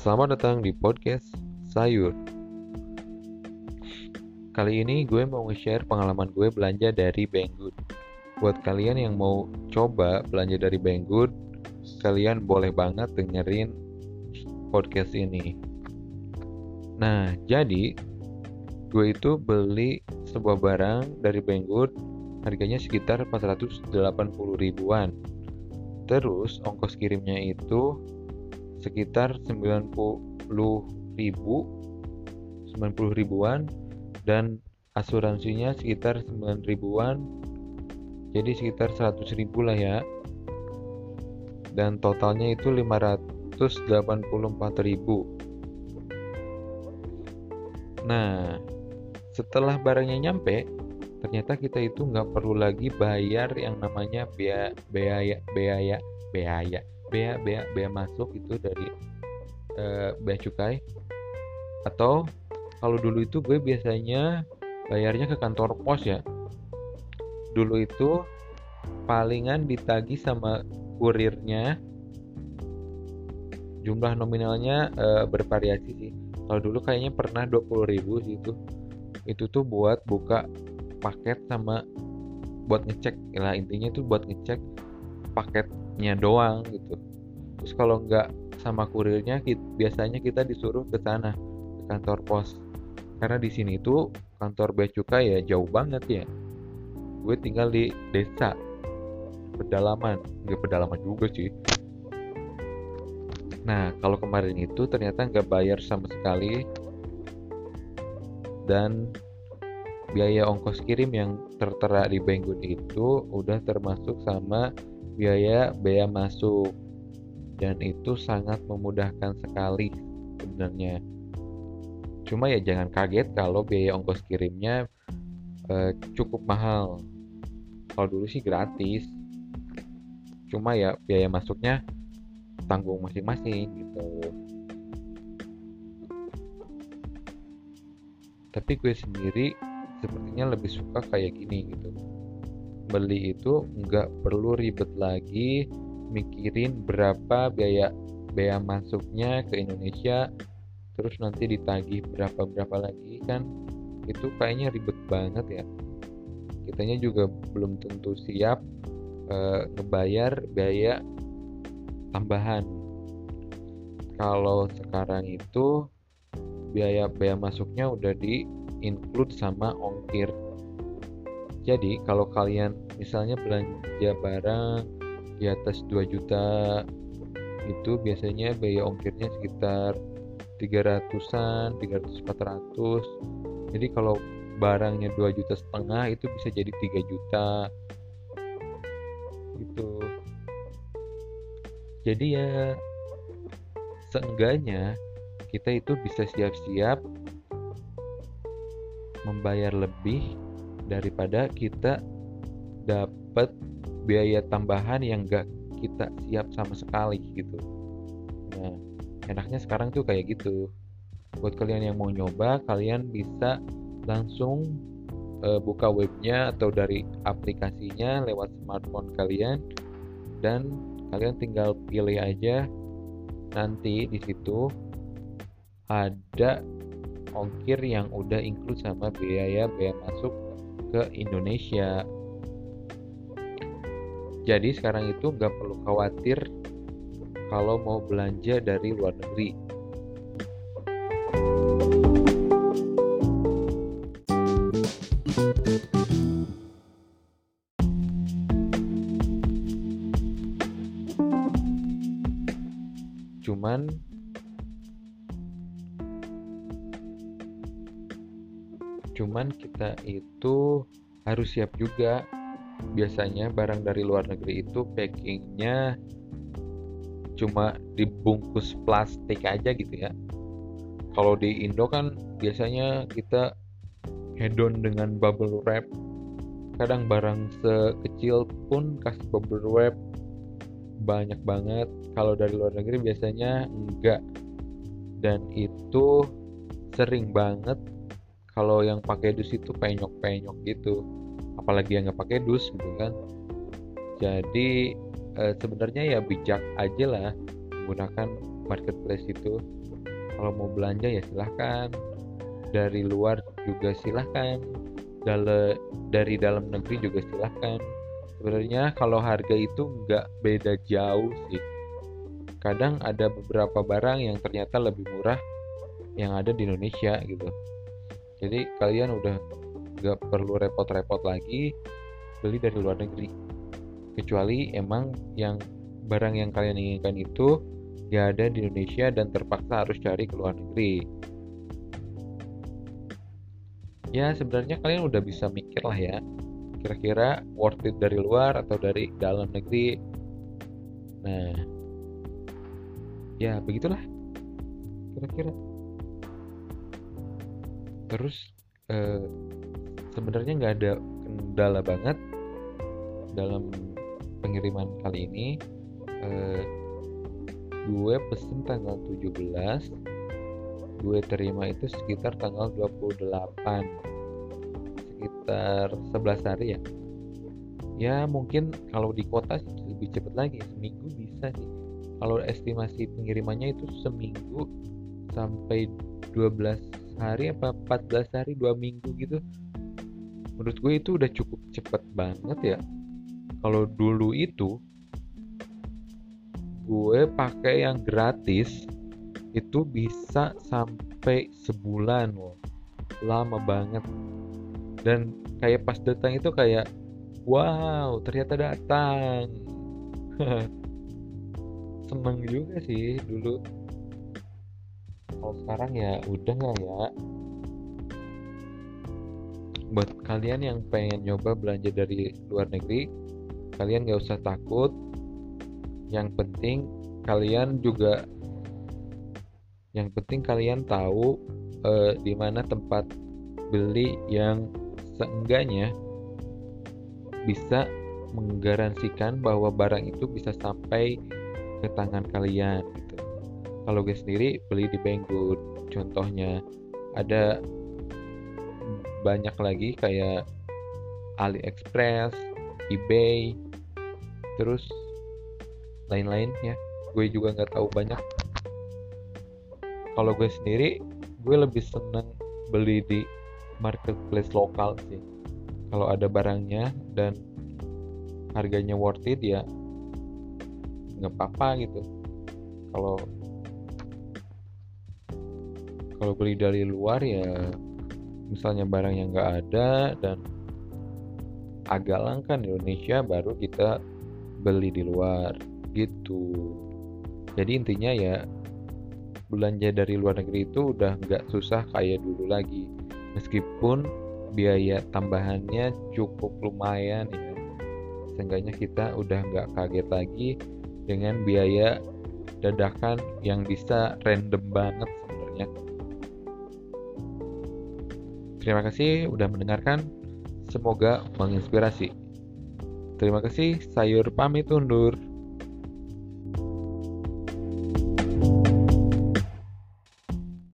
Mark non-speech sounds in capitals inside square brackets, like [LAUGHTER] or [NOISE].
Selamat datang di podcast Sayur. Kali ini gue mau nge-share pengalaman gue belanja dari Banggood. Buat kalian yang mau coba belanja dari Banggood, kalian boleh banget dengerin podcast ini. Nah, jadi gue itu beli sebuah barang dari Banggood harganya sekitar 480 ribuan. Terus ongkos kirimnya itu sekitar 90 ribu 90 ribuan dan asuransinya sekitar 9 ribuan. Jadi sekitar 100 ribu lah ya. Dan totalnya itu 584 ribu. Nah setelah barangnya nyampe ternyata kita itu nggak perlu lagi bayar yang namanya biaya biaya biaya biaya bea bea bea masuk itu dari uh, bea cukai. Atau kalau dulu itu gue biasanya bayarnya ke kantor pos ya. Dulu itu palingan ditagi sama kurirnya. Jumlah nominalnya uh, bervariasi sih. Kalau dulu kayaknya pernah 20 ribu sih itu. Itu tuh buat buka paket sama buat ngecek. Lah intinya itu buat ngecek paketnya doang gitu. Terus kalau nggak sama kurirnya kita, biasanya kita disuruh ke sana ke kantor pos. Karena di sini tuh kantor bea cukai ya jauh banget ya. Gue tinggal di desa. Pedalaman. Nggak pedalaman juga sih. Nah kalau kemarin itu ternyata nggak bayar sama sekali. Dan biaya ongkos kirim yang tertera di Banggood itu udah termasuk sama biaya bea masuk. Dan itu sangat memudahkan sekali sebenarnya. Cuma ya jangan kaget kalau biaya ongkos kirimnya eh, cukup mahal. Kalau dulu sih gratis. Cuma ya biaya masuknya tanggung masing-masing gitu. Tapi gue sendiri sepertinya lebih suka kayak gini gitu beli itu nggak perlu ribet lagi mikirin berapa biaya biaya masuknya ke Indonesia terus nanti ditagih berapa berapa lagi kan. Itu kayaknya ribet banget ya. Kitanya juga belum tentu siap e, ngebayar biaya tambahan. Kalau sekarang itu biaya biaya masuknya udah di include sama ongkir jadi kalau kalian misalnya belanja barang di atas 2 juta itu biasanya biaya ongkirnya sekitar 300-an, 300 400. Jadi kalau barangnya 2 juta setengah itu bisa jadi 3 juta. Gitu. Jadi ya seenggaknya kita itu bisa siap-siap membayar lebih daripada kita dapat biaya tambahan yang gak kita siap sama sekali gitu. Nah enaknya sekarang tuh kayak gitu. Buat kalian yang mau nyoba kalian bisa langsung uh, buka webnya atau dari aplikasinya lewat smartphone kalian. Dan kalian tinggal pilih aja. Nanti di situ ada ongkir yang udah include sama biaya biaya masuk ke Indonesia. Jadi sekarang itu nggak perlu khawatir kalau mau belanja dari luar negeri. Cuman cuman kita itu harus siap juga. Biasanya barang dari luar negeri itu packingnya cuma dibungkus plastik aja gitu ya. Kalau di Indo kan biasanya kita hedon dengan bubble wrap. Kadang barang sekecil pun kasih bubble wrap. Banyak banget. Kalau dari luar negeri biasanya enggak. Dan itu sering banget kalau yang pakai dus itu penyok-penyok gitu. Apalagi yang nggak pakai dus gitu kan. Jadi e, sebenarnya ya bijak aja lah menggunakan marketplace itu. Kalau mau belanja ya silahkan. Dari luar juga silahkan. Dale, dari dalam negeri juga silahkan. Sebenarnya kalau harga itu nggak beda jauh sih. Kadang ada beberapa barang yang ternyata lebih murah yang ada di Indonesia gitu jadi kalian udah nggak perlu repot-repot lagi beli dari luar negeri. Kecuali emang yang barang yang kalian inginkan itu gak ada di Indonesia dan terpaksa harus cari ke luar negeri. Ya sebenarnya kalian udah bisa mikir lah ya kira-kira worth it dari luar atau dari dalam negeri. Nah ya begitulah kira-kira terus eh, sebenarnya nggak ada kendala banget dalam pengiriman kali ini. Eh, gue pesen tanggal 17 gue terima itu sekitar tanggal 28 sekitar 11 hari ya. Ya mungkin kalau di kota lebih cepat lagi seminggu bisa sih. Kalau estimasi pengirimannya itu seminggu sampai 12 hari apa 14 hari dua minggu gitu. Menurut gue itu udah cukup cepet banget ya. Kalau dulu itu gue pakai yang gratis itu bisa sampai sebulan loh. Lama banget. Dan kayak pas datang itu kayak wow ternyata datang. [LAUGHS] Seneng juga sih dulu kalau sekarang ya udah lah ya buat kalian yang pengen nyoba belanja dari luar negeri kalian gak usah takut yang penting kalian juga yang penting kalian tahu uh, di mana tempat beli yang seenggaknya bisa menggaransikan bahwa barang itu bisa sampai ke tangan kalian gitu. Kalau gue sendiri beli di Banggood, contohnya ada banyak lagi kayak AliExpress, eBay, terus lain-lain ya. Gue juga nggak tahu banyak. Kalau gue sendiri gue lebih seneng beli di marketplace lokal sih. Kalau ada barangnya dan harganya worth it ya nggak apa-apa gitu. Kalau kalau beli dari luar ya misalnya barang yang nggak ada dan agak langka di Indonesia baru kita beli di luar gitu. Jadi intinya ya belanja dari luar negeri itu udah nggak susah kayak dulu lagi. Meskipun biaya tambahannya cukup lumayan ya seenggaknya kita udah nggak kaget lagi dengan biaya dadakan yang bisa random banget sebenarnya terima kasih udah mendengarkan. Semoga menginspirasi. Terima kasih sayur pamit undur